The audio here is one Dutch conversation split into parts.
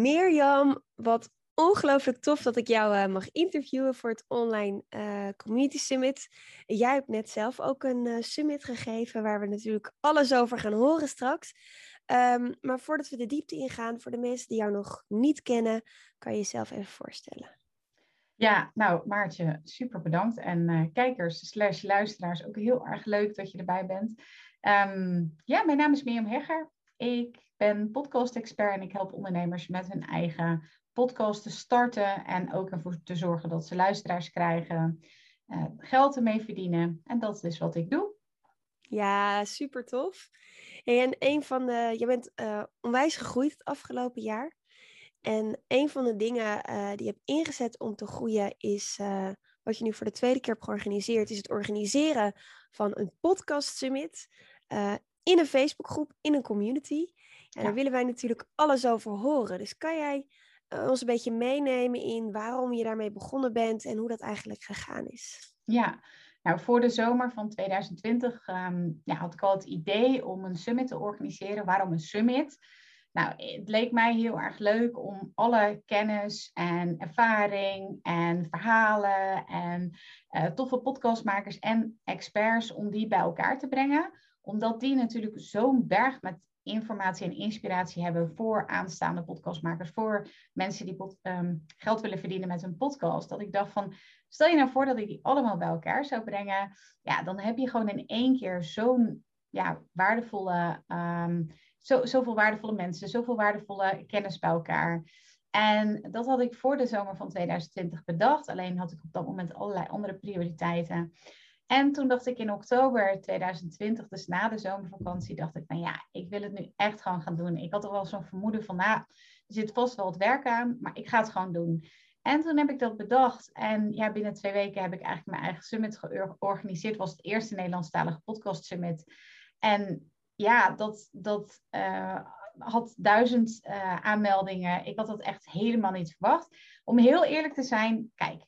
Mirjam, wat ongelooflijk tof dat ik jou uh, mag interviewen voor het Online uh, Community Summit. Jij hebt net zelf ook een uh, summit gegeven waar we natuurlijk alles over gaan horen straks. Um, maar voordat we de diepte ingaan, voor de mensen die jou nog niet kennen, kan je jezelf even voorstellen. Ja, nou Maartje, super bedankt. En kijkers slash luisteraars, ook heel erg leuk dat je erbij bent. Um, ja, mijn naam is Mirjam Hegger. Ik ben podcast-expert en ik help ondernemers met hun eigen podcast te starten en ook ervoor te zorgen dat ze luisteraars krijgen, uh, geld ermee verdienen. En dat is wat ik doe. Ja, super tof. en een van de, je bent uh, onwijs gegroeid het afgelopen jaar. En een van de dingen uh, die je hebt ingezet om te groeien is wat je nu voor de tweede keer hebt georganiseerd, is het organiseren van een podcast summit in een Facebookgroep, in een community. En daar willen wij natuurlijk alles over horen. Dus kan jij uh, ons een beetje meenemen in waarom je daarmee begonnen bent en hoe dat eigenlijk gegaan is? Ja, nou voor de zomer van 2020 um, ehm, ja, had ik al het idee om een summit te organiseren. Waarom een summit? Nou, het leek mij heel erg leuk om alle kennis en ervaring en verhalen en uh, toffe podcastmakers en experts om die bij elkaar te brengen. Omdat die natuurlijk zo'n berg met informatie en inspiratie hebben voor aanstaande podcastmakers, voor mensen die um, geld willen verdienen met een podcast. Dat ik dacht van, stel je nou voor dat ik die allemaal bij elkaar zou brengen. Ja, dan heb je gewoon in één keer zo'n ja, waardevolle, um, zo, zoveel waardevolle mensen, zoveel waardevolle kennis bij elkaar. En dat had ik voor de zomer van 2020 bedacht. Alleen had ik op dat moment allerlei andere prioriteiten. En toen dacht ik in oktober 2020, dus na de zomervakantie, dacht ik van ja, ik wil het nu echt gewoon gaan doen. Ik had er wel zo'n vermoeden van, nou, er zit vast wel het werk aan, maar ik ga het gewoon doen. En toen heb ik dat bedacht. En ja, binnen twee weken heb ik eigenlijk mijn eigen summit georganiseerd. Was het eerste Nederlandstalige podcast summit. En ja, dat, dat uh, had duizend uh, aanmeldingen. Ik had dat echt helemaal niet verwacht. Om heel eerlijk te zijn, kijk,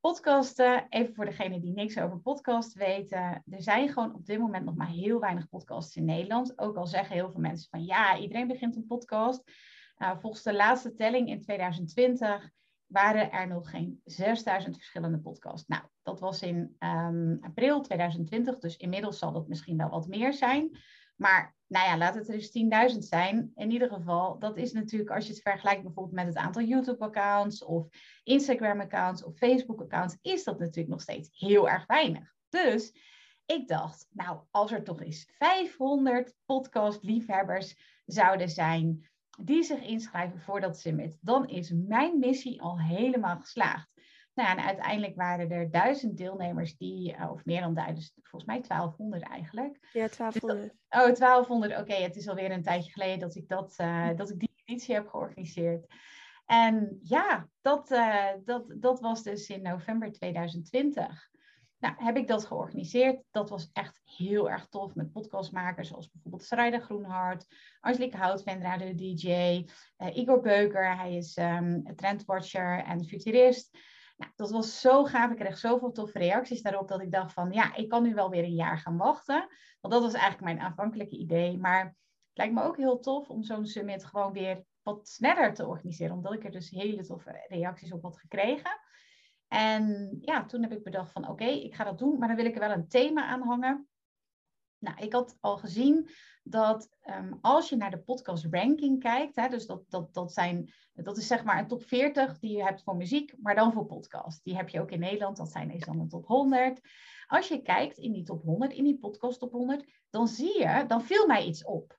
Podcasten, even voor degenen die niks over podcast weten. Er zijn gewoon op dit moment nog maar heel weinig podcasts in Nederland. Ook al zeggen heel veel mensen van ja, iedereen begint een podcast. Uh, volgens de laatste telling in 2020 waren er nog geen 6000 verschillende podcasts. Nou, dat was in um, april 2020, dus inmiddels zal dat misschien wel wat meer zijn. Maar nou ja, laat het er eens 10.000 zijn. In ieder geval, dat is natuurlijk als je het vergelijkt bijvoorbeeld met het aantal YouTube-accounts of Instagram-accounts of Facebook-accounts, is dat natuurlijk nog steeds heel erg weinig. Dus ik dacht, nou, als er toch eens 500 podcast-liefhebbers zouden zijn die zich inschrijven voor dat summit, dan is mijn missie al helemaal geslaagd. Nou, en uiteindelijk waren er duizend deelnemers die, uh, of meer dan duizend, volgens mij 1200 eigenlijk. Ja, 1200. Dus oh, 1200. Oké, het is alweer een tijdje geleden dat ik, dat, uh, dat ik die editie heb georganiseerd. En ja, dat, uh, dat, dat was dus in november 2020. Nou, heb ik dat georganiseerd. Dat was echt heel erg tof met podcastmakers zoals bijvoorbeeld Strijder Groenhart, Angelique Houtvendra, de DJ, Igor Beuker, hij is um, trendwatcher en futurist. Nou, dat was zo gaaf. Ik kreeg zoveel toffe reacties daarop dat ik dacht van ja, ik kan nu wel weer een jaar gaan wachten. Want dat was eigenlijk mijn aanvankelijke idee. Maar het lijkt me ook heel tof om zo'n summit gewoon weer wat sneller te organiseren. Omdat ik er dus hele toffe reacties op had gekregen. En ja, toen heb ik bedacht van oké, ik ga dat doen. Maar dan wil ik er wel een thema aan hangen. Nou, ik had al gezien dat ehm, als je naar de podcast ranking kijkt, hè, dus dat, dat, dat, zijn, dat is zeg maar een top 40 die je hebt voor muziek, maar dan voor podcast. Die heb je ook in Nederland, dat zijn deze dan de top 100. Als je kijkt in die top 100, in die podcast top 100, dan zie je, dan viel mij iets op.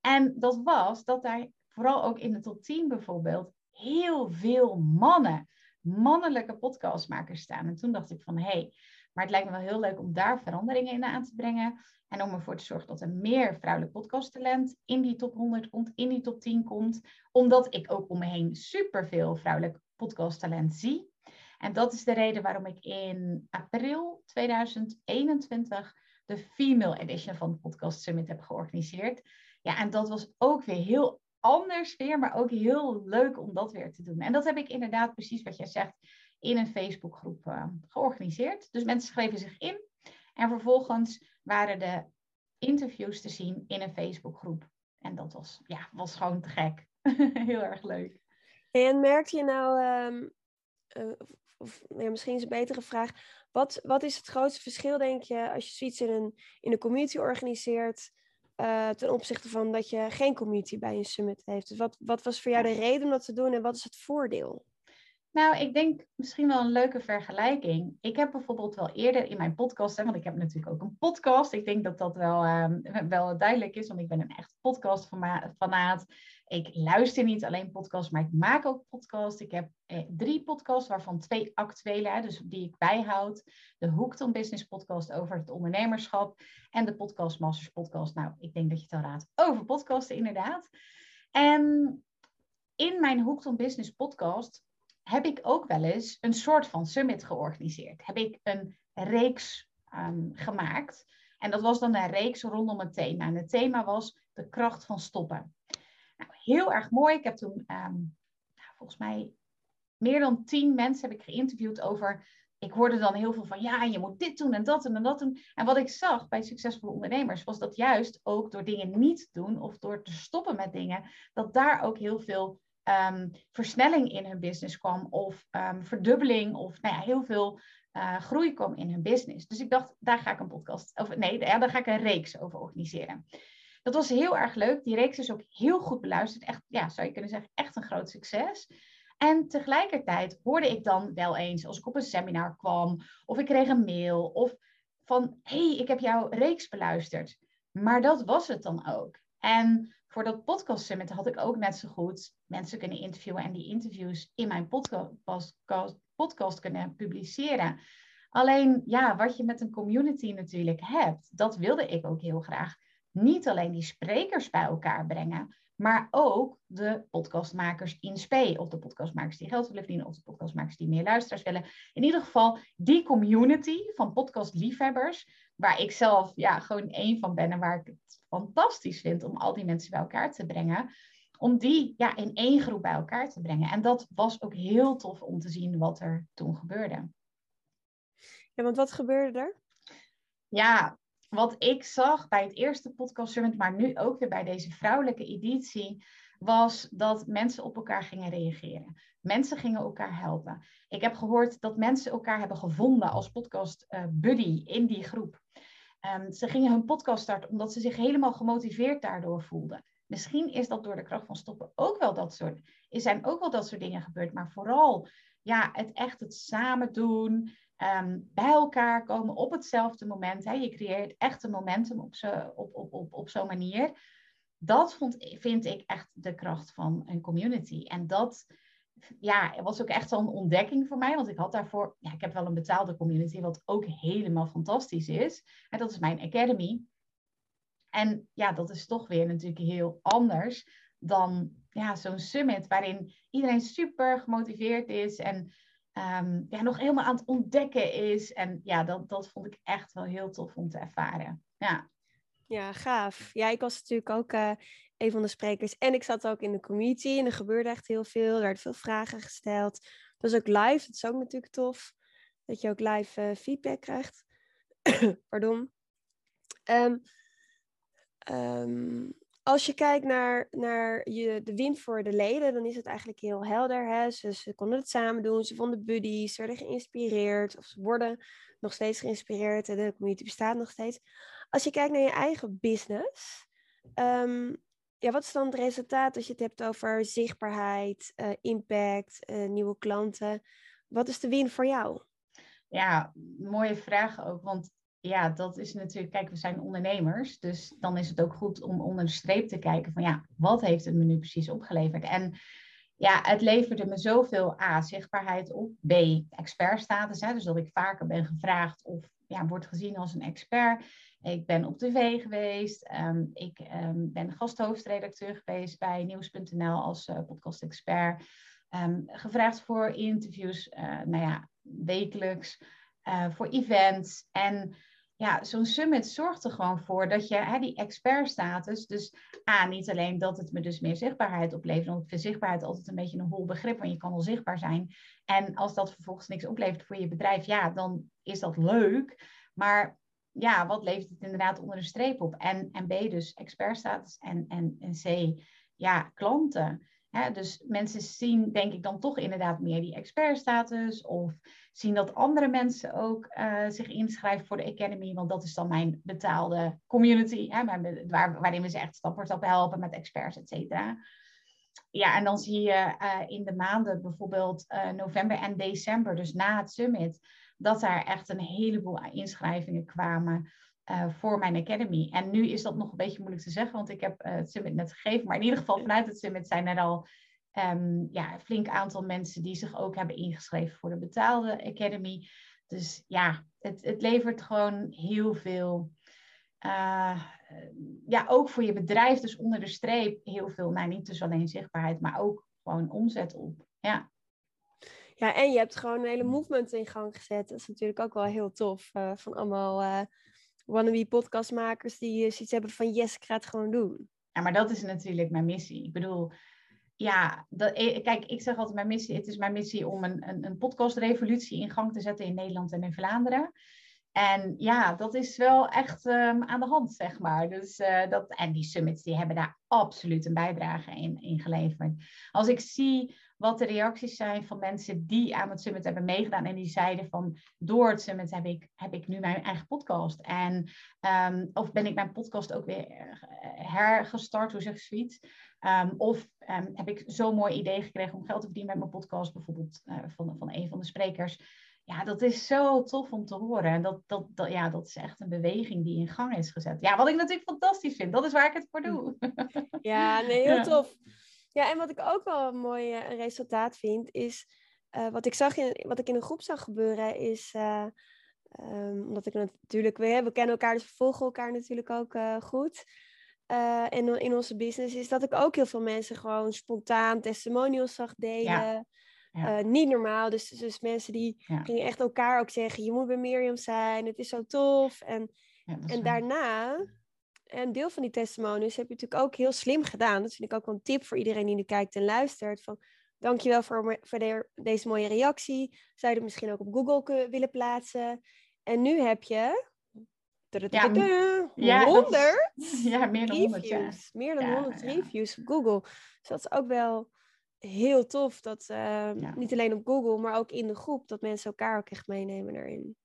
En dat was dat daar vooral ook in de top 10 bijvoorbeeld heel veel mannen, mannelijke podcastmakers staan. En toen dacht ik van hé, hey, maar het lijkt me wel heel leuk om daar veranderingen in aan te brengen. En om ervoor te zorgen dat er meer vrouwelijk podcasttalent in die top 100 komt, in die top 10 komt. Omdat ik ook om me heen superveel vrouwelijk podcasttalent zie. En dat is de reden waarom ik in april 2021 de Female Edition van de Podcast Summit heb georganiseerd. Ja, en dat was ook weer heel anders weer, maar ook heel leuk om dat weer te doen. En dat heb ik inderdaad precies wat jij zegt in een Facebookgroep uh, georganiseerd. Dus mensen schreven zich in en vervolgens waren de interviews te zien in een Facebookgroep. En dat was, ja, was gewoon te gek. heel erg leuk. En merkte je nou, um, uh, of ja, misschien is een betere vraag, wat, wat is het grootste verschil, denk je, als je zoiets in een, in een community organiseert, uh, ten opzichte van dat je geen community bij een summit heeft? Dus wat, wat was voor jou de reden om dat te doen en wat is het voordeel? Nou, ik denk misschien wel een leuke vergelijking. Ik heb bijvoorbeeld wel eerder in mijn podcast, hè, want ik heb natuurlijk ook een podcast. Ik denk dat dat wel, uh, wel duidelijk is, want ik ben een echt podcastfanaat. Ik luister niet alleen podcasts, maar ik maak ook podcasts. Ik heb eh, drie podcasts, waarvan twee actuele, hè, dus die ik bijhoud. De Hooked on Business podcast over het ondernemerschap. En de Podcast Masters podcast. Nou, ik denk dat je het al raadt, over podcasten inderdaad. En in mijn Hooked on Business podcast heb ik ook wel eens een soort van summit georganiseerd. Heb ik een reeks um, gemaakt. En dat was dan een reeks rondom een thema. En het thema was de kracht van stoppen. Nou, heel erg mooi. Ik heb toen um, nou, volgens mij meer dan tien mensen heb ik geïnterviewd over. Ik hoorde dan heel veel van ja, je moet dit doen en dat en dat doen. En wat ik zag bij succesvolle ondernemers was dat juist ook door dingen niet te doen of door te stoppen met dingen, dat daar ook heel veel um, versnelling in hun business kwam of um, verdubbeling of nou ja, heel veel uh, groei kwam in hun business. Dus ik dacht, daar ga ik een podcast, of nee, daar ga ik een reeks over organiseren. Dat was heel erg leuk. Die reeks is ook heel goed beluisterd. Echt, ja, zou je kunnen zeggen, echt een groot succes. En tegelijkertijd hoorde ik dan wel eens, als ik op een seminar kwam, of ik kreeg een mail, of van, hey, ik heb jouw reeks beluisterd. Maar dat was het dan ook. En voor dat podcast summit had ik ook net zo goed mensen kunnen interviewen en die interviews in mijn podcast, kunnen publiceren. Alleen ja, wat je met een community natuurlijk hebt, dat wilde ik ook heel graag. Niet alleen die sprekers bij elkaar brengen, maar ook de podcastmakers in spe. Of de podcastmakers die geld willen verdienen, of de podcastmakers die meer luisteraars willen. In ieder geval die community van podcastliefhebbers, waar ik zelf ja, gewoon één van ben en waar ik het fantastisch vind om al die mensen bij elkaar te brengen. Om die ja, in één groep bij elkaar te brengen. En dat was ook heel tof om te zien wat er toen gebeurde. Ja, want wat gebeurde er? Ja, wat ik zag bij het eerste podcast summit, maar nu ook weer bij deze vrouwelijke editie, was dat mensen op elkaar gingen reageren. Mensen gingen elkaar helpen. Ik heb gehoord dat mensen elkaar hebben gevonden als podcast uh, buddy in die groep. Um, ze gingen hun podcast starten omdat ze zich helemaal gemotiveerd daardoor voelden. Misschien is dat door de kracht van stoppen ook wel dat soort, er zijn ook wel dat soort dingen gebeurd, maar vooral ja, het echt het samen doen, um, bij elkaar komen op hetzelfde moment. Je creëert echt een momentum op, op, op, op, op zo'n manier. Dat vond, vind ik echt de kracht van een community. En dat ja, was ook echt zo'n ontdekking voor mij. Want ik had daarvoor, ja, ik heb wel een betaalde community, wat ook helemaal fantastisch is. En dat is mijn Academy. En ja, dat is toch weer natuurlijk heel anders dan ja, zo'n summit waarin iedereen super gemotiveerd is en um, ja, nog helemaal aan het ontdekken is. En ja, dat, dat vond ik echt wel heel tof om te ervaren. Ja, ja gaaf. Ja, ik was natuurlijk ook uh, een van de sprekers. En ik zat ook in de community en er gebeurde echt heel veel. Er werden veel vragen gesteld. Het was ook live, dat is ook natuurlijk tof. Dat je ook live uh, feedback krijgt. Pardon. Um, um, als je kijkt naar, naar je, de win voor de leden, dan is het eigenlijk heel helder. Hè? Ze, konden het samen doen, ze vonden buddies, ze werden geïnspireerd, of ze worden nog steeds geïnspireerd de community bestaat nog steeds. Als je kijkt naar je eigen business, ehm, ja, wat is dan het resultaat als je het hebt over zichtbaarheid, uh, impact, uh, nieuwe klanten? Wat is de win voor jou? Ja, mooie vraag ook. Want ja, dat is natuurlijk, kijk, we zijn ondernemers. Dus dan is het ook goed om onder de streep te kijken van ja, wat heeft het me nu precies opgeleverd? En ja, het leverde me zoveel A, zichtbaarheid op. B, expertstatus. Hè, dus dat ik vaker ben gevraagd of ja, wordt gezien als een expert. Ik ben op tv geweest. Um, ik um, ben gasthoofdredacteur geweest bij nieuws.nl als uh, podcast-expert. Um, gevraagd voor interviews, uh, nou ja, wekelijks, uh, voor events. En ja, zo'n summit zorgt er gewoon voor dat je hè, die expertstatus, dus A, niet alleen dat het me dus meer zichtbaarheid oplevert, want ik vind zichtbaarheid altijd een beetje een hol begrip, want je kan wel zichtbaar zijn. En als dat vervolgens niks oplevert voor je bedrijf, ja, dan is dat leuk. Maar ja, wat levert het inderdaad onder de streep op? En, en B, dus expertstatus en, en, en C, ja, klanten. dus mensen zien, denk ik, dan toch inderdaad meer die expertstatus. Of zien dat andere mensen ook uh, zich inschrijven voor de Academy. Want dat is dan mijn betaalde community. Waarin we ze echt stap voor stap helpen met experts, et cetera. Ja, en dan zie je uh, in de maanden bijvoorbeeld uh, november en december, dus na het summit dat daar echt een heleboel inschrijvingen kwamen uh, voor mijn academy. En nu is dat nog een beetje moeilijk te zeggen, want ik heb uh, het summit net gegeven. Maar in ieder geval vanuit het summit zijn er al um, ja, een flink aantal mensen die zich ook hebben ingeschreven voor de betaalde academy. Dus ja, het, het levert gewoon heel veel. Uh, ja, ook voor je bedrijf, dus onder de streep heel veel, nou niet dus alleen zichtbaarheid, maar ook gewoon omzet op. Ja. Ja, en je hebt gewoon een hele movement in gang gezet. Dat is natuurlijk ook wel heel tof. Uh, van allemaal uh, wannabe podcastmakers die zoiets hebben van yes, ik ga het gewoon doen. Ja, maar dat is natuurlijk mijn missie. Ik bedoel, ja, eh, kijk, ik zeg altijd mijn missie. Het is mijn missie om een, een, een podcastrevolutie in gang te zetten in Nederland en in Vlaanderen. En ja, dat is wel echt um, aan de hand, zeg maar. Dus, dat, en die summits die hebben daar absoluut een bijdrage in, in geleverd. Als ik zie wat de reacties zijn van mensen die aan het summit hebben meegedaan en die zeiden van door het summit heb ik, heb ik nu mijn eigen podcast. En um, of ben ik mijn podcast ook weer eh, hergestart, hoe zeg je zoiets? Um, of um, heb ik zo'n mooi idee gekregen om geld te verdienen met mijn podcast, bijvoorbeeld uh, van, van een van de sprekers. Ja, dat is zo tof om te horen. En dat, dat, dat, ja, dat is echt een beweging die in gang is gezet. Ja, wat ik natuurlijk fantastisch vind. Dat is waar ik het voor doe. Ja, nee, heel tof. Ja, en wat ik ook wel een mooi uh, resultaat vind, is uh, wat ik zag in, wat ik in een groep zag gebeuren, is uh, um, omdat ik natuurlijk, we, we kennen elkaar, dus we volgen elkaar natuurlijk ook goed. en in onze business is dat ik ook heel veel mensen gewoon spontaan testimonials zag delen. Ja. Ja. Niet normaal. Dus, dus mensen die ja. gingen echt elkaar ook zeggen: Je moet bij Mirjam zijn, het is zo tof. En, en daarna, een deel van die testimonies heb je natuurlijk ook heel slim gedaan. Dat vind ik ook wel een tip voor iedereen die nu kijkt en luistert. Van, dankjewel voor, voor de, deze mooie reactie. Zou je het misschien ook op Google willen plaatsen? En nu heb je. Ja, 100 ja, meer dan 100 reviews. Meer dan 100 reviews op Google. Dus dat is ook wel heel tof dat uh, niet alleen op Google, maar ook in de groep, dat mensen elkaar ook echt meenemen erin.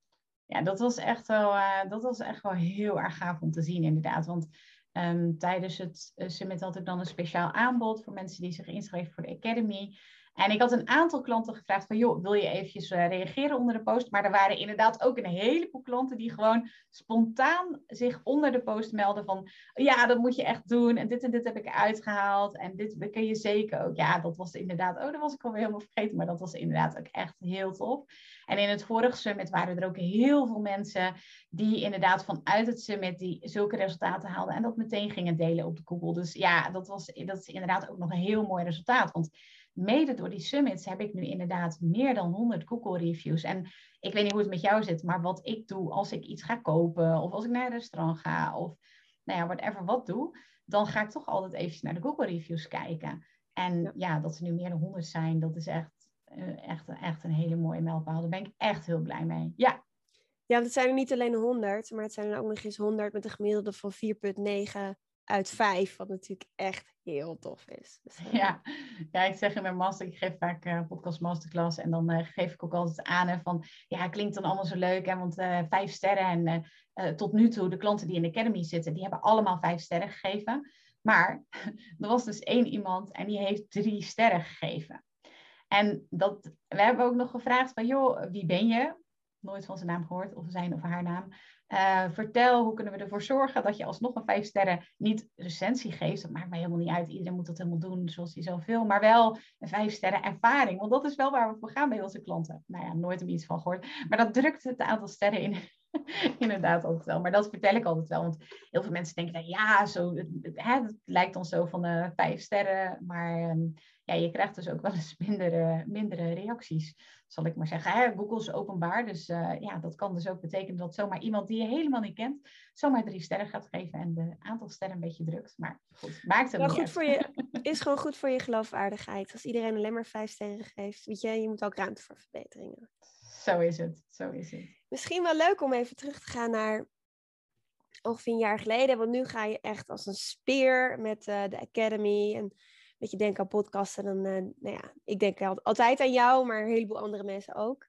Ja, dat was echt wel, uh, dat was echt wel heel erg gaaf om te zien, inderdaad. Want um, tijdens het uh, summit had ik dan een speciaal aanbod voor mensen die zich inschreven voor de Academy. En ik had een aantal klanten gevraagd van, joh, wil je eventjes uh, reageren onder de post? Maar er waren inderdaad ook een heleboel klanten die gewoon spontaan zich onder de post melden van, ja, dat moet je echt doen. En dit en dit heb ik uitgehaald. En dit kun je zeker ook. Ja, dat was inderdaad, oh, dat was ik alweer helemaal vergeten. Maar dat was inderdaad ook echt heel tof. En in het vorige summit waren er ook heel veel mensen die inderdaad vanuit het summit die zulke resultaten haalden. En dat meteen gingen delen op de Google. Dus ja, dat, was, dat is inderdaad ook nog een heel mooi resultaat. Want mede door die summits heb ik nu inderdaad meer dan 100 Google reviews. En ik weet niet hoe het met jou zit, maar wat ik doe als ik iets ga kopen of als ik naar een restaurant ga of nou ja, whatever wat doe, dan ga ik toch altijd even naar de Google reviews kijken. En ja, dat er nu meer dan 100 zijn, dat is echt, uh, echt, echt een hele mooie mijlpaal. Daar ben ik echt heel blij mee. Ja. Ja, het zijn er niet alleen 100, maar het zijn er ook nog eens 100 met een gemiddelde van 4,9 uit 5. Wat natuurlijk echt heel tof is. Dus, uh... ja. ja, ik zeg in mijn master, ik geef vaak uh, podcast masterclass en dan uh, geef ik ook altijd aan hè, van, ja, klinkt dan allemaal zo leuk, hè, want vijf sterren en tot nu toe de klanten die in de academy zitten, die hebben allemaal vijf sterren gegeven. Maar er was dus één iemand en die heeft drie sterren gegeven. En dat, we hebben ook nog gevraagd van, joh, wie ben je? Nooit van zijn naam gehoord, of zijn of haar naam. Uh, vertel, hoe kunnen we ervoor zorgen dat je alsnog een vijf sterren niet recensie geeft. Dat maakt mij helemaal niet uit. Iedereen moet dat helemaal doen zoals hij zelf wil. Maar wel een vijf sterren ervaring. Want dat is wel waar we voor gaan bij onze klanten. Nou ja, nooit er iets van gehoord. Maar dat drukt het aantal sterren in, Inderdaad, altijd wel. Maar dat vertel ik altijd wel. Want heel veel mensen denken, ja, zo, het, het, lijkt dan zo van uh, vijf sterren. Maar um, ja, je krijgt dus ook wel eens mindere, mindere reacties, zal ik maar zeggen. Hè? Google is openbaar, dus uh, ja, dat kan dus ook betekenen dat zomaar iemand die je helemaal niet kent, zomaar drie sterren gaat geven en de aantal sterren een beetje drukt. Maar goed, maakt het wel goed uit. Voor je, is gewoon goed voor je geloofwaardigheid. Als iedereen alleen maar vijf sterren geeft, weet je, je moet ook ruimte voor verbeteringen. Zo is het, zo is het. Misschien wel leuk om even terug te gaan naar ongeveer een jaar geleden. Want nu ga je echt als een speer met uh, de Academy. En dat je denkt aan podcasten. Dan, uh, nou ja, ik denk altijd aan jou, maar een heleboel andere mensen ook.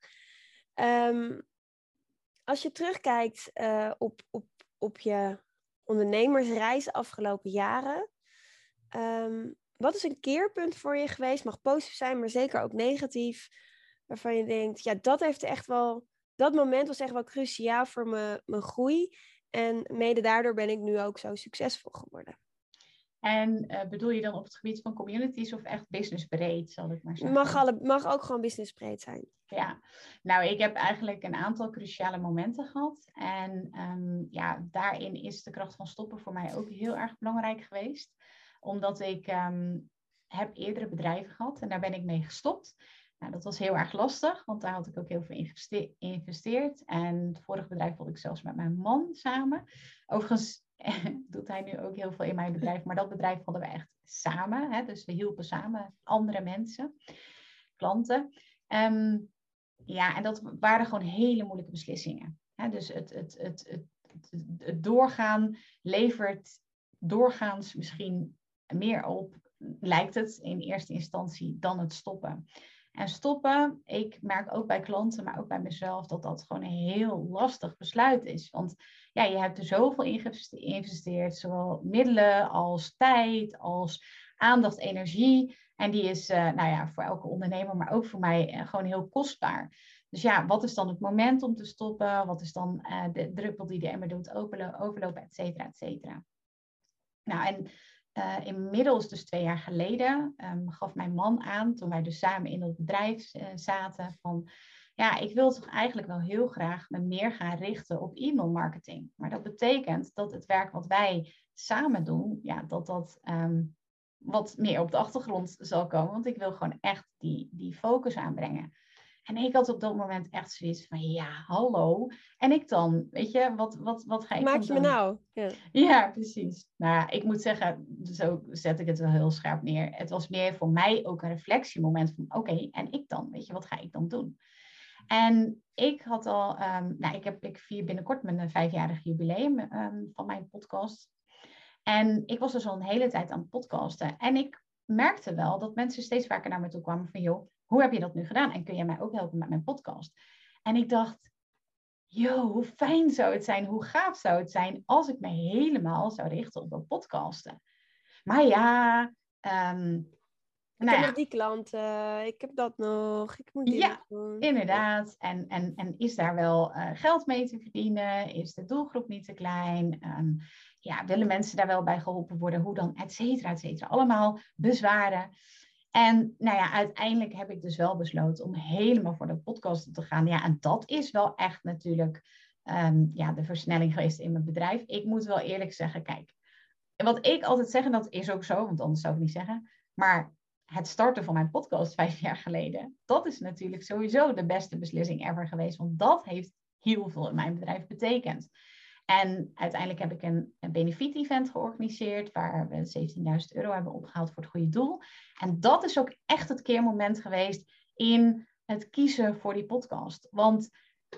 Um, als je terugkijkt uh, op, op, op je ondernemersreis de afgelopen jaren. Um, wat is een keerpunt voor je geweest? Mag positief zijn, maar zeker ook negatief. Waarvan je denkt, ja, dat heeft echt wel dat moment was echt wel cruciaal voor mijn, mijn groei. En mede daardoor ben ik nu ook zo succesvol geworden. En uh, bedoel je dan op het gebied van communities of echt businessbreed, zal ik maar zeggen? Mag, alle, mag ook gewoon businessbreed zijn. Ja, nou, ik heb eigenlijk een aantal cruciale momenten gehad. En um, ja, daarin is de kracht van stoppen voor mij ook heel erg belangrijk geweest. Omdat ik um, heb eerdere bedrijven gehad en daar ben ik mee gestopt. Nou, dat was heel erg lastig, want daar had ik ook heel veel in geïnvesteerd. En het vorige bedrijf had ik zelfs met mijn man samen. Overigens doet hij nu ook heel veel in mijn bedrijf, maar dat bedrijf hadden we echt samen. Hè? Dus we hielpen samen andere mensen, klanten. Um, ja, en dat waren gewoon hele moeilijke beslissingen. Hè? Dus het, het, het, het, het doorgaan levert doorgaans misschien meer op, lijkt het in eerste instantie, dan het stoppen. En stoppen, ik merk ook bij klanten, maar ook bij mezelf, dat dat gewoon een heel lastig besluit is. Want ja, je hebt er zoveel in geïnvesteerd, zowel middelen als tijd, als aandacht, energie. En die is, uh, nou ja, voor elke ondernemer, maar ook voor mij uh, gewoon heel kostbaar. Dus ja, wat is dan het moment om te stoppen? Wat is dan uh, de druppel die de emmer doet overlopen, et cetera, et cetera. Nou, en uh, inmiddels, dus twee jaar geleden, um, gaf mijn man aan, toen wij dus samen in het bedrijf uh, zaten, van ja, ik wil toch eigenlijk wel heel graag me meer gaan richten op e-mailmarketing. Maar dat betekent dat het werk wat wij samen doen, ja, dat dat um, wat meer op de achtergrond zal komen. Want ik wil gewoon echt die, die focus aanbrengen. En ik had op dat moment echt zoiets van, ja, hallo. En ik dan, weet je, wat, wat, wat ga ik Maak je me nou? Ja. ja, precies. Nou, ik moet zeggen, zo zet ik het wel heel scherp neer. Het was meer voor mij ook een reflectiemoment van, oké, okay, en ik dan? Weet je, wat ga ik dan doen? En ik had al, um, nou, ik, heb, ik vier binnenkort mijn vijfjarig jubileum um, van mijn podcast. En ik was dus al een hele tijd aan het podcasten. En ik merkte wel dat mensen steeds vaker naar me toe kwamen van, joh, hoe heb je dat nu gedaan? En kun jij mij ook helpen met mijn podcast? En ik dacht, yo, hoe fijn zou het zijn, hoe gaaf zou het zijn als ik me helemaal zou richten op dat podcasten. Maar ja, um, ik nou heb ja. nog die klanten, ik heb dat nog, ik moet dit Ja, doen. Inderdaad. En, en, en is daar wel uh, geld mee te verdienen? Is de doelgroep niet te klein? Um, ja, willen mensen daar wel bij geholpen worden? Hoe dan? Et cetera, et cetera. Allemaal bezwaren. En nou ja, uiteindelijk heb ik dus wel besloten om helemaal voor de podcast te gaan. Ja, en dat is wel echt natuurlijk um, ja, de versnelling geweest in mijn bedrijf. Ik moet wel eerlijk zeggen, kijk, wat ik altijd zeg, en dat is ook zo, want anders zou ik niet zeggen, maar het starten van mijn podcast vijf jaar geleden, dat is natuurlijk sowieso de beste beslissing ever geweest, want dat heeft heel veel in mijn bedrijf betekend. En uiteindelijk heb ik een, een benefiet-event georganiseerd waar we 17.000 euro hebben opgehaald voor het goede doel. En dat is ook echt het keermoment geweest in het kiezen voor die podcast. Want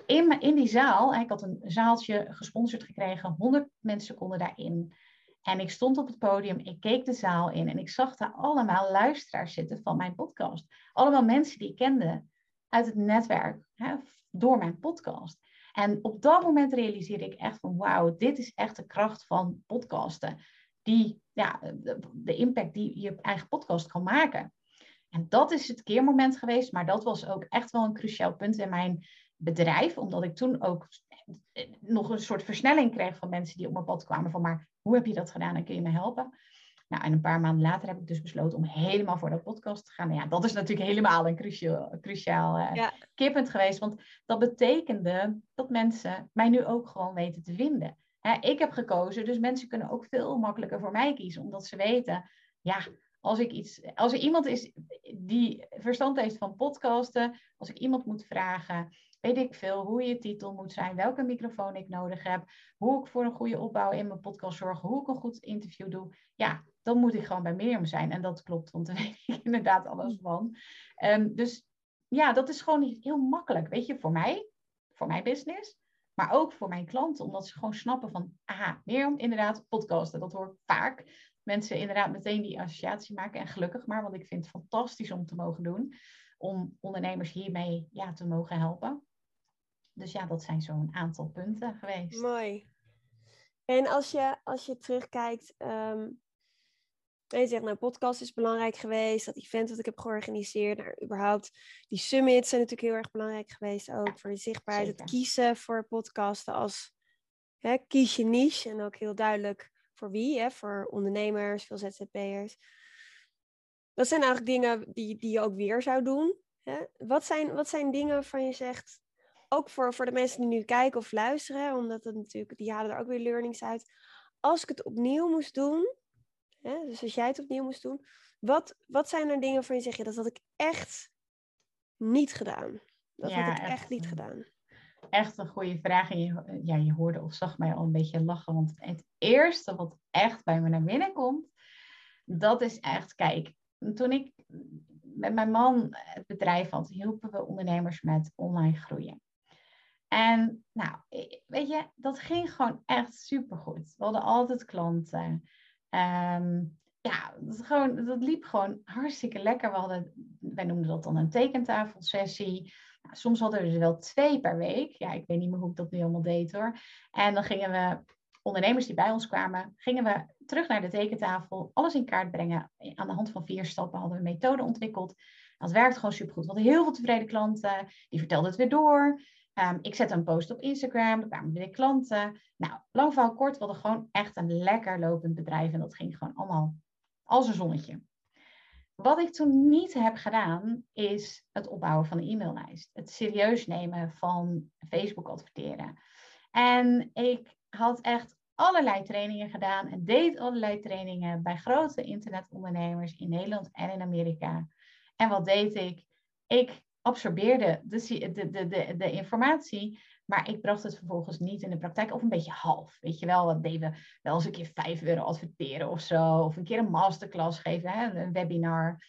in, in die zaal, ik had een zaaltje gesponsord gekregen, 100 mensen konden daarin. En ik stond op het podium, ik keek de zaal in en ik zag daar allemaal luisteraars zitten van mijn podcast. Allemaal mensen die ik kende uit het netwerk, hè, door mijn podcast. En op dat moment realiseerde ik echt van wauw, dit is echt de kracht van podcasten. Die, ja, de, impact die je eigen podcast kan maken. En dat is het keermoment geweest, maar dat was ook echt wel een cruciaal punt in mijn bedrijf, omdat ik toen ook nog een soort versnelling kreeg van mensen die op mijn pad kwamen van maar hoe heb je dat gedaan en kun je me helpen? Nou, en een paar maanden later heb ik dus besloten om helemaal voor dat podcast te gaan. Nou ja, dat is natuurlijk helemaal een cruciaal, cruciaal uh, ja. keerpunt geweest. Want dat betekende dat mensen mij nu ook gewoon weten te vinden. Hè, ik heb gekozen, dus mensen kunnen ook veel makkelijker voor mij kiezen. Omdat ze weten, ja, als, ik iets, als er iemand is die verstand heeft van podcasten, als ik iemand moet vragen, weet ik veel, hoe je titel moet zijn, welke microfoon ik nodig heb, hoe ik voor een goede opbouw in mijn podcast zorg, hoe ik een goed interview doe. Ja, dan moet ik gewoon bij Mirjam zijn. En dat klopt, want daar weet ik inderdaad alles van. Um, dus ja, dat is gewoon heel makkelijk, weet je, voor mij, voor mijn business. Maar ook voor mijn klanten, omdat ze gewoon snappen van, aha, Mirjam, inderdaad, podcasten. Dat hoor ik vaak. Mensen inderdaad meteen die associatie maken. En gelukkig maar, want ik vind het fantastisch om te mogen doen. Om ondernemers hiermee ja, te mogen helpen. Dus ja, dat zijn zo'n aantal punten geweest. Mooi. En als je, als je terugkijkt, um, je zegt, nou, podcast is belangrijk geweest, dat event dat ik heb georganiseerd, nou, überhaupt die summits zijn natuurlijk heel erg belangrijk geweest ook voor de zichtbaarheid, het kiezen voor podcasten als, hè, kies je niche en ook heel duidelijk voor wie, hè, voor ondernemers, veel ZZP'ers. Dat zijn eigenlijk dingen die, die je ook weer zou doen. Hè? Wat, zijn, wat zijn dingen waarvan je zegt, ook voor, voor de mensen die nu kijken of luisteren, omdat het natuurlijk, die halen er ook weer learnings uit. Als ik het opnieuw moest doen, hè, dus als jij het opnieuw moest doen, wat, wat zijn er dingen van je zeg je, dat had ik echt niet gedaan? Dat had ik echt, niet gedaan. Echt een goede vraag. En je, ja, je hoorde of zag mij al een beetje lachen, want het eerste wat echt bij me naar binnen komt, dat is echt, kijk, toen ik met mijn man het bedrijf had, hielpen we ondernemers met online groeien. En nou, weet je, dat ging gewoon echt supergoed. We hadden altijd klanten. Um, ja, dat, gewoon, dat liep gewoon hartstikke lekker. We hadden, wij noemden dat dan een tekentafelsessie. Nou, soms hadden we er wel twee per week. Ja, ik weet niet meer hoe ik dat nu allemaal deed hoor. En dan gingen we, ondernemers die bij ons kwamen, gingen we terug naar de tekentafel, alles in kaart brengen. Aan de hand van vier stappen hadden we een methode ontwikkeld. Dat werkt gewoon supergoed. We hadden heel veel tevreden klanten. Die vertelden het weer door. Um, ik zette een post op Instagram, er kwamen weer klanten. Nou, lang verhaal kort, hadden gewoon echt een lekker lopend bedrijf en dat ging gewoon allemaal als een zonnetje. Wat ik toen niet heb gedaan, is het opbouwen van een e-maillijst. Het serieus nemen van Facebook adverteren. En ik had echt allerlei trainingen gedaan en deed allerlei trainingen bij grote internetondernemers in Nederland en in Amerika. En wat deed ik? Ik absorbeerde de, de, de, de, informatie, maar ik bracht het vervolgens niet in de praktijk of een beetje half. Weet je wel, wat deden we wel eens een keer 5 euro adverteren of zo, of een keer een masterclass geven, hè, een webinar.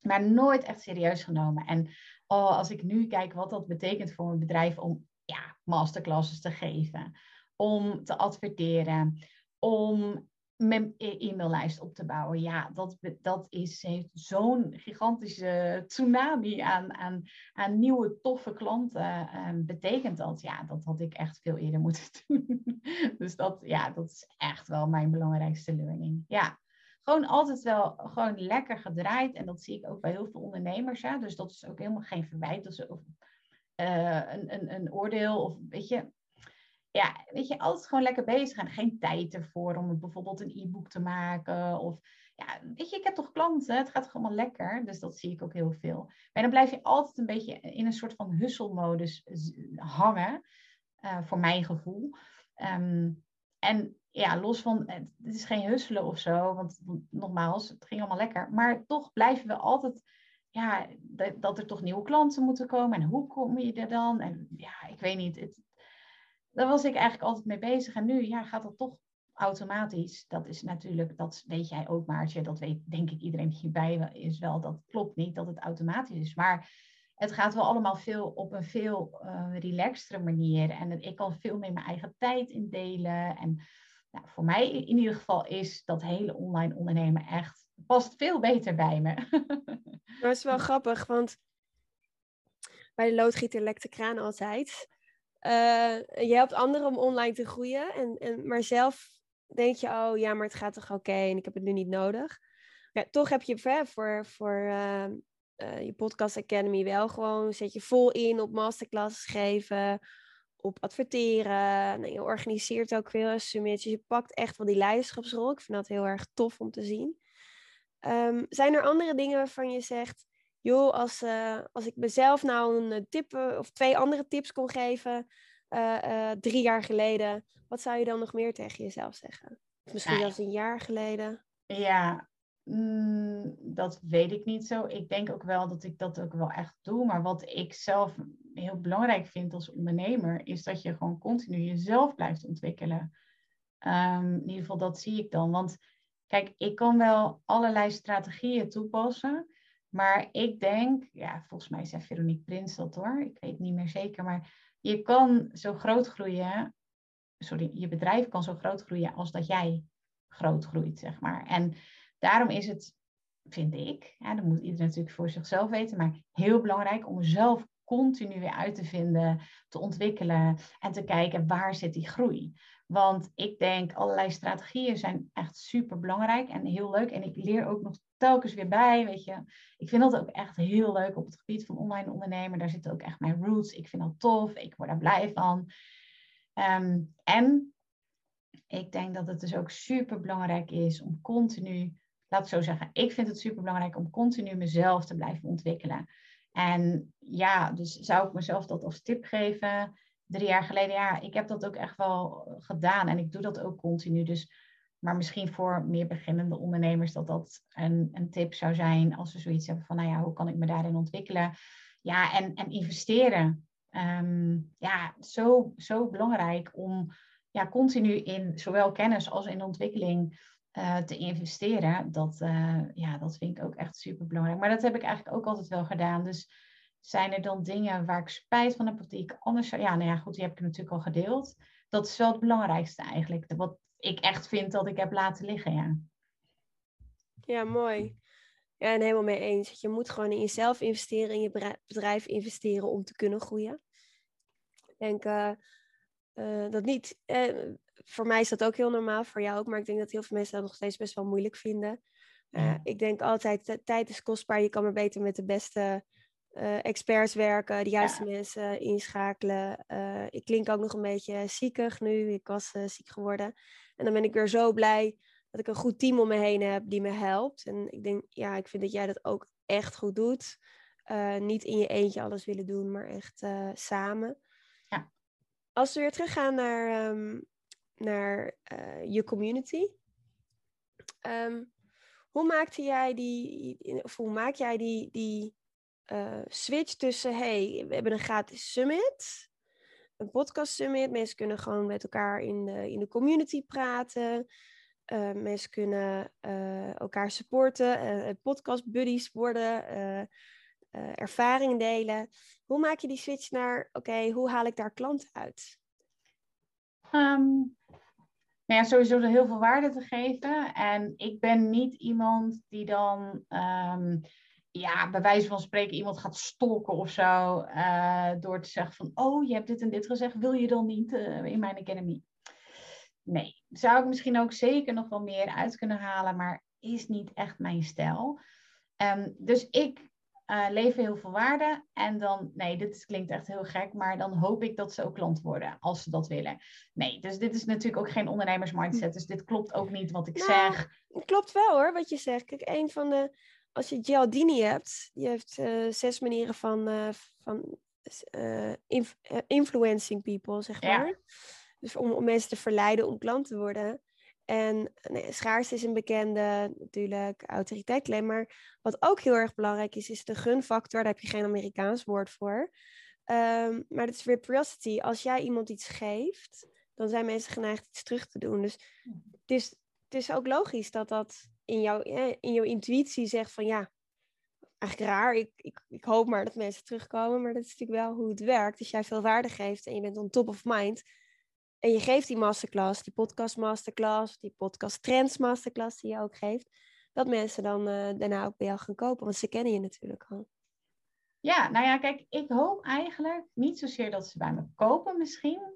Maar nooit echt serieus genomen. En oh, als ik nu kijk wat dat betekent voor een bedrijf om ja, masterclasses te geven, om te adverteren, om mijn e- e-maillijst op te bouwen. Ja, dat, dat is, heeft zo'n gigantische tsunami aan, aan, aan nieuwe toffe klanten. Um, betekent dat, ja, dat had ik echt veel eerder moeten doen. dus dat, ja, dat is echt wel mijn belangrijkste learning. Ja, gewoon altijd wel gewoon lekker gedraaid. En dat zie ik ook bij heel veel ondernemers. Hè? Dus dat is ook helemaal geen verwijt of, of uh, een, een, een oordeel. Of weet je, ja, weet je, altijd gewoon lekker bezig en geen tijd ervoor om bijvoorbeeld een e-book te maken. Of ja, weet je, ik heb toch klanten, het gaat toch allemaal lekker. Dus dat zie ik ook heel veel. Maar dan blijf je altijd een beetje in een soort van husselmodus hangen, uh, voor mijn gevoel. Um, en ja, los van, het is geen husselen of zo, want, nogmaals, het ging allemaal lekker. Maar toch blijven we altijd ja, dat, dat, er toch nieuwe klanten moeten komen. En hoe kom je er dan? En ja, ik weet niet. Het, daar was ik eigenlijk altijd mee bezig. En nu ja, gaat dat toch automatisch. Dat is natuurlijk, dat weet jij ook, Maartje. Dat weet denk ik iedereen die hierbij is wel. Dat klopt niet dat het automatisch is. Maar het gaat wel allemaal veel op een veel uh, relaxtere manier. En ik kan veel meer mijn eigen tijd indelen. En nou, voor mij in ieder geval is dat hele online ondernemen echt, past veel beter bij me. dat is wel grappig, want bij de loodgieter lekt de kraan altijd. Uh, je helpt anderen om online te groeien, en, en, maar zelf denk je, oh ja, maar het gaat toch oké en ik heb het nu niet nodig. Ja, toch heb je voor, voor uh, uh, je Podcast Academy wel gewoon, zet je vol in op masterclasses geven, op adverteren. Nou, je organiseert ook veel summits, je pakt echt wel die leiderschapsrol. Ik vind dat heel erg tof om te zien. Um, zijn er andere dingen waarvan je zegt, joh, als, uh, als ik mezelf nou een eh, tip of twee andere tips kon geven uh, drie jaar geleden, wat zou je dan nog meer tegen jezelf zeggen? Of misschien zelfs een jaar geleden? Ja, mm, dat weet ik niet zo. Ik denk ook wel dat ik dat ook wel echt doe. Maar wat ik zelf heel belangrijk vind als ondernemer, is dat je gewoon continu jezelf blijft ontwikkelen. Um, in ieder geval, dat zie ik dan. Want kijk, ik kan wel allerlei strategieën toepassen. Maar ik denk, ja, volgens mij zei Veronique Prins dat hoor. Ik weet niet meer zeker. Maar je kan zo groot groeien. Sorry, je bedrijf kan zo groot groeien als dat jij groot groeit, zeg maar. En daarom is het, vind ik, ja, dat moet iedereen natuurlijk voor zichzelf weten, maar heel belangrijk om zelf continu weer uit te vinden, te ontwikkelen en te kijken waar zit die groei. Want ik denk allerlei strategieën zijn echt super belangrijk en heel leuk. En ik leer ook nog telkens weer bij, weet je. Ik vind dat ook echt heel leuk op het gebied van online ondernemen. Daar zitten ook echt mijn roots. Ik vind dat tof. Ik word daar blij van. Ehm, en ik denk dat het dus ook super belangrijk is om continu, laat ik zo zeggen, ik vind het super belangrijk om continu mezelf te blijven ontwikkelen. En ja, dus zou ik mezelf dat als tip geven? Drie jaar geleden, ja, ik heb dat ook echt wel gedaan en ik doe dat ook continu. Dus, maar misschien voor meer beginnende ondernemers dat dat een, een tip zou zijn als ze zoiets hebben van, nou ja, hoe kan ik me daarin ontwikkelen? Ja, en, en investeren. Ehm, ja, zo, zo belangrijk om ja, continu in zowel kennis als in ontwikkeling uh, te investeren, dat, uh, ja, dat vind ik ook echt super belangrijk. Maar dat heb ik eigenlijk ook altijd wel gedaan. Dus zijn er dan dingen waar ik spijt van heb, die ik anders zou... Ja, nou ja, goed, die heb ik natuurlijk al gedeeld. Dat is wel het belangrijkste eigenlijk. Wat ik echt vind dat ik heb laten liggen, ja. Ja, mooi. Ja, en helemaal mee eens. Je moet gewoon in jezelf investeren, in je bedrijf investeren om te kunnen groeien. Ik denk uh, dat niet voor mij is dat ook heel normaal, voor jou ook. Maar ik denk dat heel veel mensen dat nog steeds best wel moeilijk vinden. Ik denk altijd, tijd is kostbaar. Je kan maar beter met de beste experts werken, de juiste mensen inschakelen. Ik klink ook nog een beetje ziekig nu. Ik was ziek geworden. En dan ben ik weer zo blij dat ik een goed team om me heen heb die me helpt. En ik denk, ja, ik vind dat jij dat ook echt goed doet. niet in je eentje alles willen doen, maar echt samen. Ja. Als we weer teruggaan naar um, naar uh, je community. Um, hoe maakte jij die, of hoe maak jij die, die switch tussen, hey, we hebben een gratis summit, een podcast summit, mensen kunnen gewoon met elkaar in de, in de community praten, uh, mensen kunnen elkaar supporten, podcast buddies worden, ervaringen delen. Hoe maak je die switch naar, oké, hoe haal ik daar klanten uit? Um, nou sowieso er heel veel waarde te geven. En ik ben niet iemand die dan, um, ja, bij wijze van spreken iemand gaat stalken of zo. Uh, door te zeggen van, oh, je hebt dit en dit gezegd, wil je dan niet uh, in mijn academy? Nee, zou ik misschien ook zeker nog wel meer uit kunnen halen, maar is niet echt mijn stijl. Um, dus ik uh, leveren heel veel waarde. En dan, nee, dit klinkt echt heel gek, maar dan hoop ik dat ze ook klant worden als ze dat willen. Nee, dus dit is natuurlijk ook geen ondernemersmindset. Dus dit klopt ook niet wat ik nou, zeg. Klopt wel hoor, wat je zegt. Kijk, een van de, als je Gialdini hebt, die heeft uh, zes manieren van, uh, van inf influencing people, zeg maar. Ja. Dus om, om mensen te verleiden om klant te worden. En nee, schaarste is een bekende, natuurlijk, autoriteit claim. Maar wat ook heel erg belangrijk is, is de gunfactor. Daar heb je geen Amerikaans woord voor. Um, maar dat is reciprocity. Als jij iemand iets geeft, dan zijn mensen geneigd iets terug te doen. Dus het is, het is ook logisch dat dat in, jouw in jouw intuïtie zegt van ja, eigenlijk raar. Ik, ik, ik hoop maar dat mensen terugkomen. Maar dat is natuurlijk wel hoe het werkt. Als jij veel waarde geeft en je bent on top of mind en je geeft die masterclass, die podcast masterclass, die podcast trends masterclass die je ook geeft, dat mensen dan uh, daarna ook bij jou gaan kopen, want ze kennen je natuurlijk al. Ja, nou ja, kijk, ik hoop eigenlijk niet zozeer dat ze bij me kopen misschien,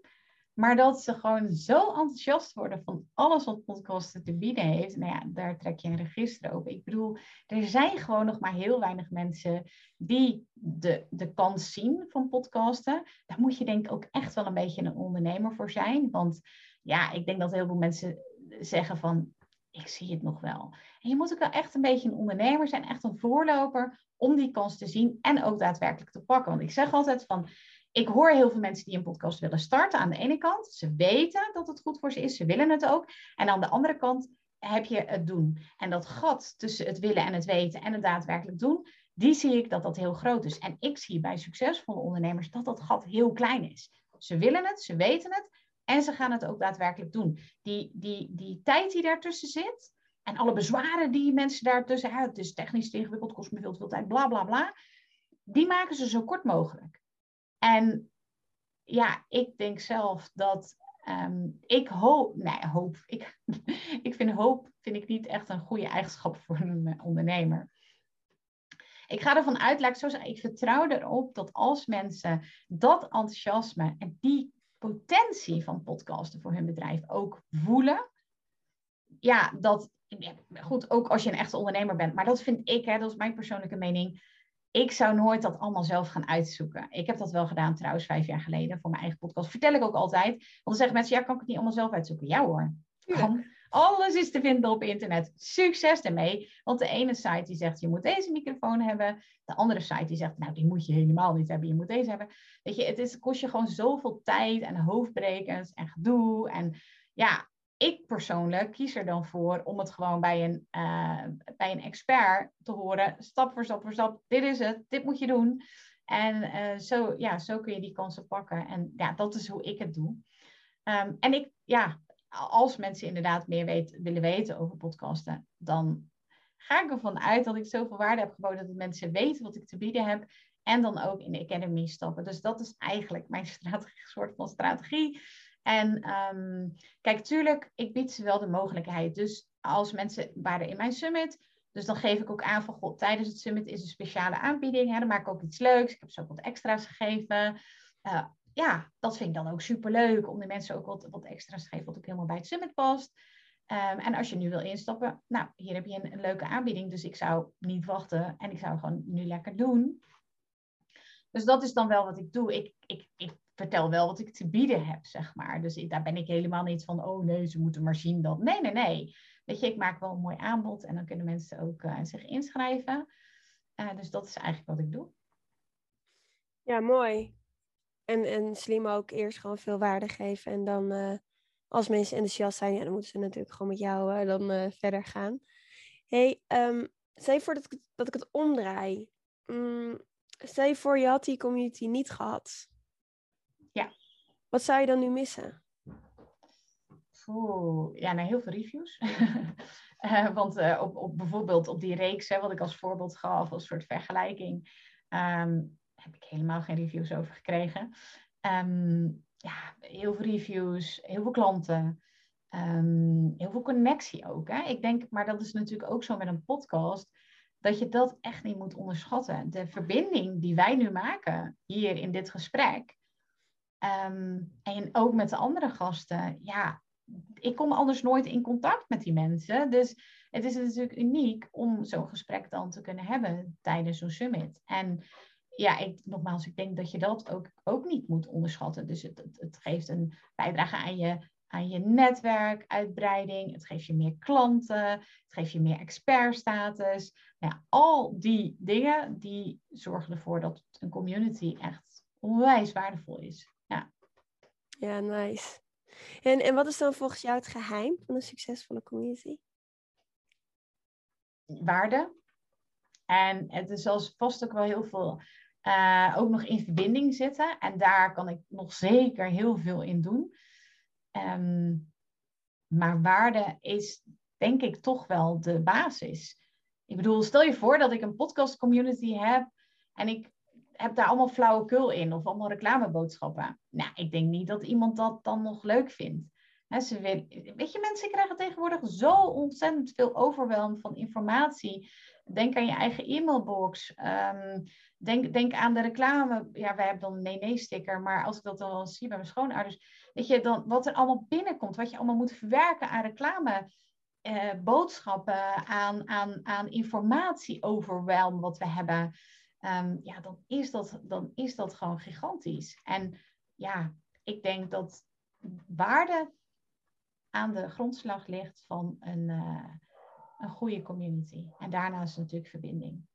maar dat ze gewoon zo enthousiast worden van alles wat podcasten te bieden heeft. Nou ja, daar trek je een register op. Ik bedoel, er zijn gewoon nog maar heel weinig mensen die de, de kans zien van podcasten. Daar moet je denk ik ook echt wel een beetje een ondernemer voor zijn. Want ja, ik denk dat heel veel mensen zeggen van, ik zie het nog wel. En je moet ook wel echt een beetje een ondernemer zijn, echt een voorloper om die kans te zien en ook daadwerkelijk te pakken. Want ik zeg altijd van, ik hoor heel veel mensen die een podcast willen starten. Aan de ene kant, ze weten dat het goed voor ze is, ze willen het ook. En aan de andere kant heb je het doen. En dat gat tussen het willen en het weten en het daadwerkelijk doen, die zie ik dat dat heel groot is. En ik zie bij succesvolle ondernemers dat dat gat heel klein is. Ze willen het, ze weten het en ze gaan het ook daadwerkelijk doen. Die, die, die tijd die daartussen zit en alle bezwaren die mensen daartussen, hebben, het is technisch ingewikkeld, kost me veel veel tijd, bla bla bla, die maken ze zo kort mogelijk. En ja, ik denk zelf dat ehm, ik hoop, nee, hoop, ik, ik vind hoop vind ik niet echt een goede eigenschap voor een ondernemer. Ik ga ervan uit, laat ik zo zeggen, ik vertrouw erop dat als mensen dat enthousiasme en die potentie van podcasten voor hun bedrijf ook voelen, ja, dat, goed, ook als je een echte ondernemer bent, maar dat vind ik, hè, dat is mijn persoonlijke mening, ik zou nooit dat allemaal zelf gaan uitzoeken. Ik heb dat wel gedaan trouwens vijf jaar geleden voor mijn eigen podcast. Vertel ik ook altijd. Want dan zeggen mensen, ja, kan ik het niet allemaal zelf uitzoeken? Ja hoor. Alles is te vinden op internet. Succes ermee. Want de ene site die zegt, je moet deze microfoon hebben. De andere site die zegt, nou, die moet je helemaal niet hebben. Je moet deze hebben. Weet je, het is, kost je gewoon zoveel tijd en hoofdbrekens en gedoe. En ja, ik persoonlijk kies er dan voor om het gewoon bij een, uh, bij een expert te horen, stap voor stap voor stap. Dit is het, dit moet je doen. En uh, zo, ja, zo kun je die kansen pakken. En ja, dat is hoe ik het doe. Um, en ik, ja, als mensen inderdaad meer weet, willen weten over podcasten, dan ga ik ervan uit dat ik zoveel waarde heb geboden dat mensen weten wat ik te bieden heb. En dan ook in de Academy stappen. Dus dat is eigenlijk mijn strategie, soort van strategie. En um, kijk, tuurlijk, ik bied ze wel de mogelijkheid. Dus als mensen waren in mijn summit, dus dan geef ik ook aan van, god, tijdens het summit is een speciale aanbieding. Hè, dan maak ik ook iets leuks. Ik heb ze ook wat extra's gegeven. Uh, ja, dat vind ik dan ook superleuk om de mensen ook wat, wat extra's te geven, wat ook helemaal bij het summit past. Um, en als je nu wil instappen, nou, hier heb je een, een, leuke aanbieding. Dus ik zou niet wachten en ik zou gewoon nu lekker doen. Dus dat is dan wel wat ik doe. Ik, ik, ik vertel wel wat ik te bieden heb, zeg maar. Dus daar ben ik helemaal niet van, oh nee, ze moeten maar zien dat. Nee, nee, nee. Weet je, ik maak wel een mooi aanbod en dan kunnen mensen ook uh, zich inschrijven. Uh, dus dat is eigenlijk wat ik doe. Ja, mooi. En, en slim ook eerst gewoon veel waarde geven. En dan uh, als mensen enthousiast zijn, ja, dan moeten ze natuurlijk gewoon met jou dan verder gaan. hey, um, stel voor dat ik, dat ik het omdraai. Mm, stel voor, je had die community niet gehad. Ja. Wat zou je dan nu missen? Oeh, ja, nou, heel veel reviews. uh, want uh, op, op, bijvoorbeeld op die reeks, hè, wat ik als voorbeeld gaf, als soort vergelijking, um, heb ik helemaal geen reviews over gekregen. Um, ja, heel veel reviews, heel veel klanten, um, heel veel connectie ook. Hè? Ik denk, maar dat is natuurlijk ook zo met een podcast, dat je dat echt niet moet onderschatten. De verbinding die wij nu maken hier in dit gesprek, Um, en ook met de andere gasten. Ja, ik kom anders nooit in contact met die mensen. Dus het is natuurlijk uniek om zo'n gesprek dan te kunnen hebben tijdens zo'n summit. En ja, ik, nogmaals, ik denk dat je dat ook, ook niet moet onderschatten. Dus het, het, het geeft een bijdrage aan je, aan je netwerkuitbreiding. Het geeft je meer klanten. Het geeft je meer expertstatus. Nou ja, al die dingen die zorgen ervoor dat een community echt onwijs waardevol is. Ja, nice. En, en wat is dan volgens jou het geheim van een succesvolle community? Waarde. En het is zelfs vast ook wel heel veel uh, ook nog in verbinding zitten. En daar kan ik nog zeker heel veel in doen. Um, maar waarde is denk ik toch wel de basis. Ik bedoel, stel je voor dat ik een podcast community heb en ik heb daar allemaal flauwekul in of allemaal reclameboodschappen. Nou, ik denk niet dat iemand dat dan nog leuk vindt. ze weet je, mensen krijgen tegenwoordig zo ontzettend veel overweldiging van informatie. Denk aan je eigen e-mailbox. Ehm, denk, denk aan de reclame. Ja, wij hebben dan een nee-nee-sticker. Maar als ik dat dan zie bij mijn schoonouders. Weet je, dan wat er allemaal binnenkomt. Wat je allemaal moet verwerken aan reclame. Eh, boodschappen, aan, aan, aan informatie wat we hebben. Ehm, ja, dan is, dat, dan is dat gewoon gigantisch. En ja, ik denk dat waarde aan de grondslag ligt van een, uh, een goede community. En daarnaast natuurlijk verbinding.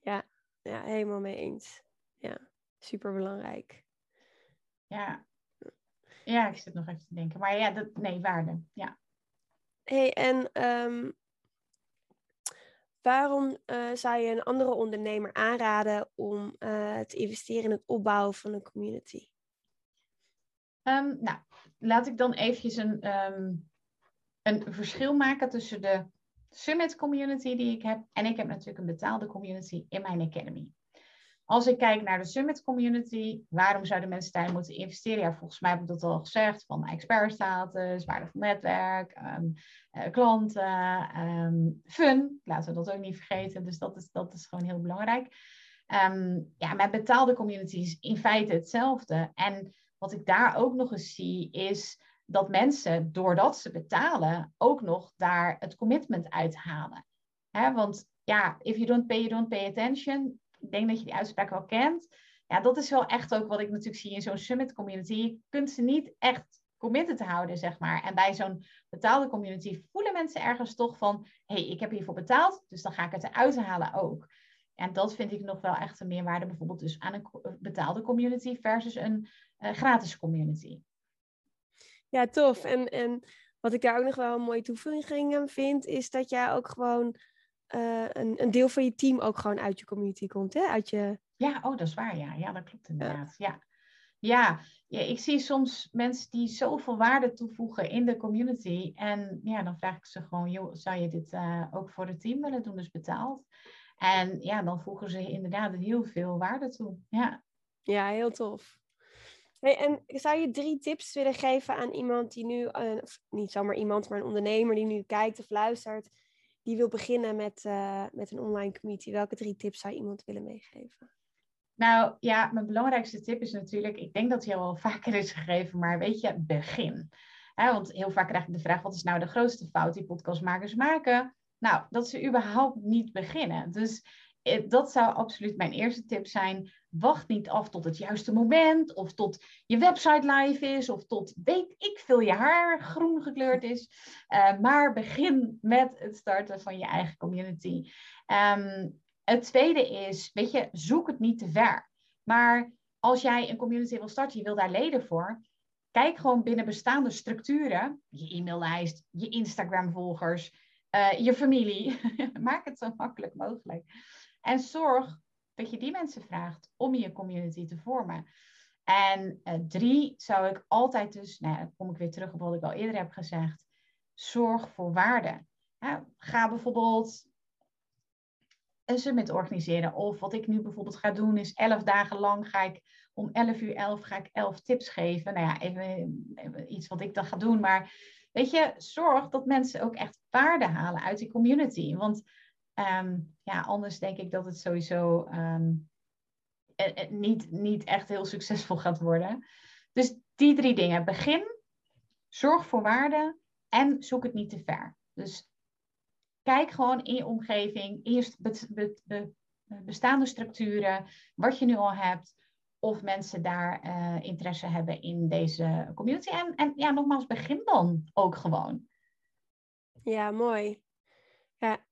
Ja, ja, helemaal mee eens. Ja, super belangrijk. Ja. ja, ik zit nog even te denken. Maar ja, dat, nee, waarde. Ja. hey, en ehm, waarom uh, zou je een andere ondernemer aanraden om uh, te investeren in het opbouwen van een community? Um, nou, laat ik dan eventjes een, um, een verschil maken tussen de Summit community die ik heb en ik heb natuurlijk een betaalde community in mijn Academy. Als ik kijk naar de Summit community, waarom zouden mensen daarin moeten investeren? Ja, volgens mij heb ik dat al gezegd, van expert-status, waardevol netwerk, um, uh, klanten, um, fun. Laten we dat ook niet vergeten, dus dat is, dat is gewoon heel belangrijk. Um, ja, mijn betaalde community is in feite hetzelfde. En wat ik daar ook nog eens zie, is dat mensen, doordat ze betalen, ook nog daar het commitment uithalen. Hè, want ja, if you don't pay, you don't pay attention ik denk dat je die uitspraak wel kent. Ja, dat is wel echt ook wat ik natuurlijk zie in zo'n summit community. Je kunt ze niet echt committed houden, zeg maar. En bij zo'n betaalde community voelen mensen ergens toch van... hé, hey, ik heb hiervoor betaald, dus dan ga ik het eruit halen ook. En dat vind ik nog wel echt een meerwaarde bijvoorbeeld dus aan een betaalde community versus een uh, gratis community. Ja, tof. En, en wat ik daar ook nog wel een mooie toevoeging vind, is dat jij ook gewoon uh, een, een, deel van je team ook gewoon uit je community komt, hè? Uit je... Ja, oh, dat is waar, ja. Ja, dat klopt inderdaad. Ja. Ja. ja, ik zie soms mensen die zoveel waarde toevoegen in de community. En ja, dan vraag ik ze gewoon, joh, zou je dit uh, ook voor het team willen doen, dus betaald? En ja, dan voegen ze inderdaad heel veel waarde toe. Ja, ja heel tof. Hey, en zou je drie tips willen geven aan iemand die nu, uh, niet zomaar iemand, maar een ondernemer die nu kijkt of luistert, die wil beginnen met, uh, met een online community, welke drie tips zou iemand willen meegeven? Nou ja, mijn belangrijkste tip is natuurlijk, ik denk dat die al vaker is gegeven, maar weet je, begin. want heel vaak krijg ik de vraag, wat is nou de grootste fout die podcastmakers maken? Nou, dat ze überhaupt niet beginnen. Dus eh, dat zou absoluut mijn eerste tip zijn. Wacht niet af tot het juiste moment, of tot je website live is, of tot weet ik veel je haar groen gekleurd is. Uh, maar begin met het starten van je eigen community. Um, het tweede is, weet je, zoek het niet te ver. Maar als jij een community wil starten, je wil daar leden voor, kijk gewoon binnen bestaande structuren, je e-maillijst, je Instagram-volgers, uh, je familie. Maak het zo makkelijk mogelijk. En zorg dat je die mensen vraagt om je community te vormen. En uh, drie zou ik altijd dus, nou dan kom ik weer terug op wat ik al eerder heb gezegd, zorg voor waarde. ga bijvoorbeeld een summit organiseren. Of wat ik nu bijvoorbeeld ga doen is elf dagen lang ga ik om 11 uur 11 ga ik elf tips geven. Nou ja, even, even iets wat ik dan ga doen. Maar weet je, zorg dat mensen ook echt waarde halen uit die community. Want Um, ja, anders denk ik dat het sowieso um, niet, niet echt heel succesvol gaat worden. Dus die drie dingen. Begin, zorg voor waarde en zoek het niet te ver. Dus kijk gewoon in je omgeving, eerst be, bestaande structuren, wat je nu al hebt, of mensen daar uh, interesse hebben in deze community. En, en ja, nogmaals, begin dan ook gewoon. Ja, mooi. Ja,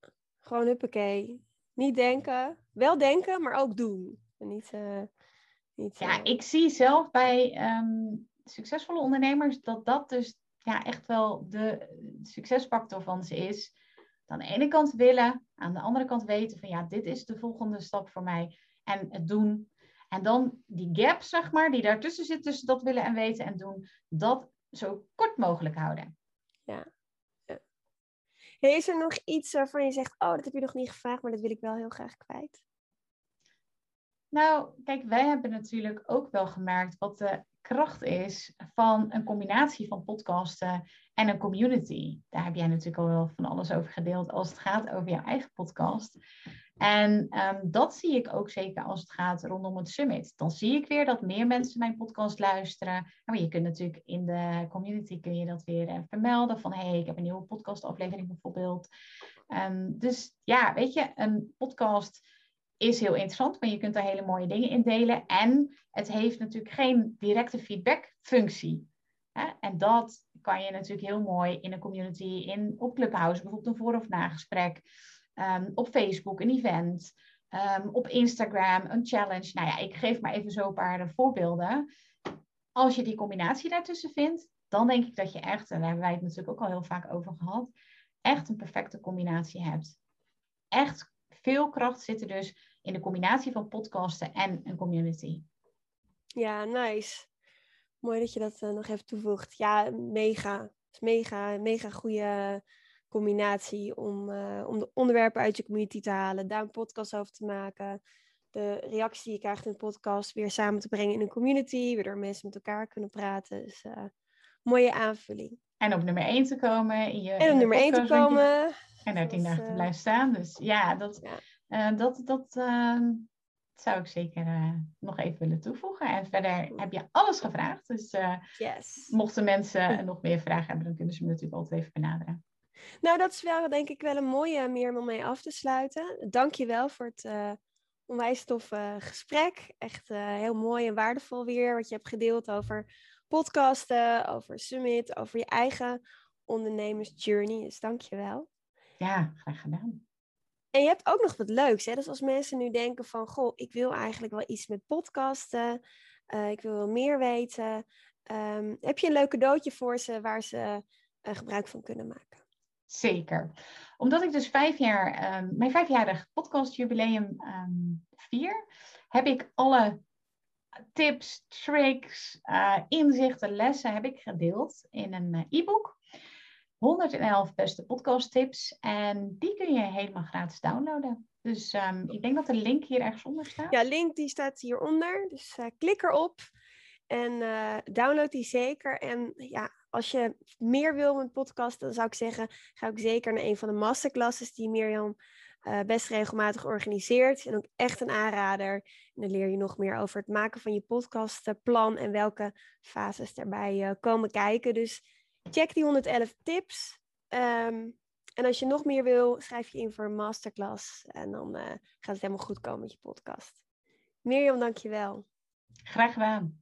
gewoon huppakee. Niet denken. Wel denken, maar ook doen. niet, uh, niet, ja, ik zie zelf bij um, succesvolle ondernemers dat dat dus ja, echt wel de succesfactor van ze is. Aan de ene kant willen, aan de andere kant weten van ja, dit is de volgende stap voor mij. En het doen. En dan die gap, zeg maar, die daartussen zit tussen dat willen en weten en doen, dat zo kort mogelijk houden. Ja, is er nog iets waarvan je zegt, oh, dat heb je nog niet gevraagd, maar dat wil ik wel heel graag kwijt? Nou, kijk, wij hebben natuurlijk ook wel gemerkt wat de kracht is van een combinatie van podcasten en een community. Daar heb jij natuurlijk al wel van alles over gedeeld als het gaat over jouw eigen podcast. En ehm, dat zie ik ook zeker als het gaat rondom het summit. Dan zie ik weer dat meer mensen mijn podcast luisteren. Maar je kunt natuurlijk in de community kun je dat weer uh, vermelden. Van hé, hey, ik heb een nieuwe podcastaflevering bijvoorbeeld. Um, dus ja, weet je, een podcast is heel interessant, maar je kunt daar hele mooie dingen in delen. En het heeft natuurlijk geen directe feedback-functie. En dat kan je natuurlijk heel mooi in een community, in, op Clubhouse, bijvoorbeeld een voor- of nagesprek, um, op Facebook, een event, um, op Instagram, een challenge. Nou ja, ik geef maar even zo een paar voorbeelden. Als je die combinatie daartussen vindt, dan denk ik dat je echt, en daar hebben wij het natuurlijk ook al heel vaak over gehad, echt een perfecte combinatie hebt. Echt veel kracht zit er dus in de combinatie van podcasten en een community. Ja, nice. Mooi dat je dat uh, nog even toevoegt. Ja, mega. Mega, mega goede combinatie om, uh, om de onderwerpen uit je community te halen, daar een podcast over te maken, de reactie die je krijgt in de podcast weer samen te brengen in een community, waardoor mensen met elkaar kunnen praten. Dus uh, mooie aanvulling. En op nummer 1 te komen in je. En op nummer 1 te komen. En daar tien dagen te blijven staan. Dus ja, dat, ja. dat, dat ehm, zou ik zeker uh, nog even willen toevoegen. En verder heb je alles gevraagd. Dus yes. mochten mensen nog meer vragen hebben, dan kunnen ze me natuurlijk altijd even benaderen. Nou, dat is wel denk ik wel een mooie meer om mee af te sluiten. Dank je wel voor het uh, onwijs toffe gesprek. Echt heel mooi en waardevol weer wat je hebt gedeeld over podcasten, over Summit, over je eigen ondernemersjourney. Dus dank je wel. Ja, graag gedaan. En je hebt ook nog wat leuks. Hè? Dus als mensen nu denken van, goh, ik wil eigenlijk wel iets met podcasten. Ik wil wel meer weten. Um, heb je een leuk cadeautje voor ze waar ze gebruik van kunnen maken? Zeker. Omdat ik dus vijf jaar, um, mijn vijfjarig podcastjubileum um, vier, heb ik alle tips, tricks, uh, inzichten, lessen heb ik gedeeld in een e-book. 111 beste podcast tips. En die kun je helemaal gratis downloaden. Dus um, ik denk dat de link hier ergens onder staat. Ja, link die staat hieronder. Dus uh, klik erop en download die zeker. En ja, als je meer wil met podcast, dan zou ik zeggen, ga ook zeker naar een van de masterclasses die Mirjam uh, best regelmatig organiseert. En ook echt een aanrader. En dan leer je nog meer over het maken van je podcastplan en welke fases daarbij komen kijken. Dus check die 111 tips. Um, en als je nog meer wil, schrijf je in voor een masterclass. En dan uh, gaat het helemaal goed komen met je podcast. Mirjam, dankjewel. Graag gedaan.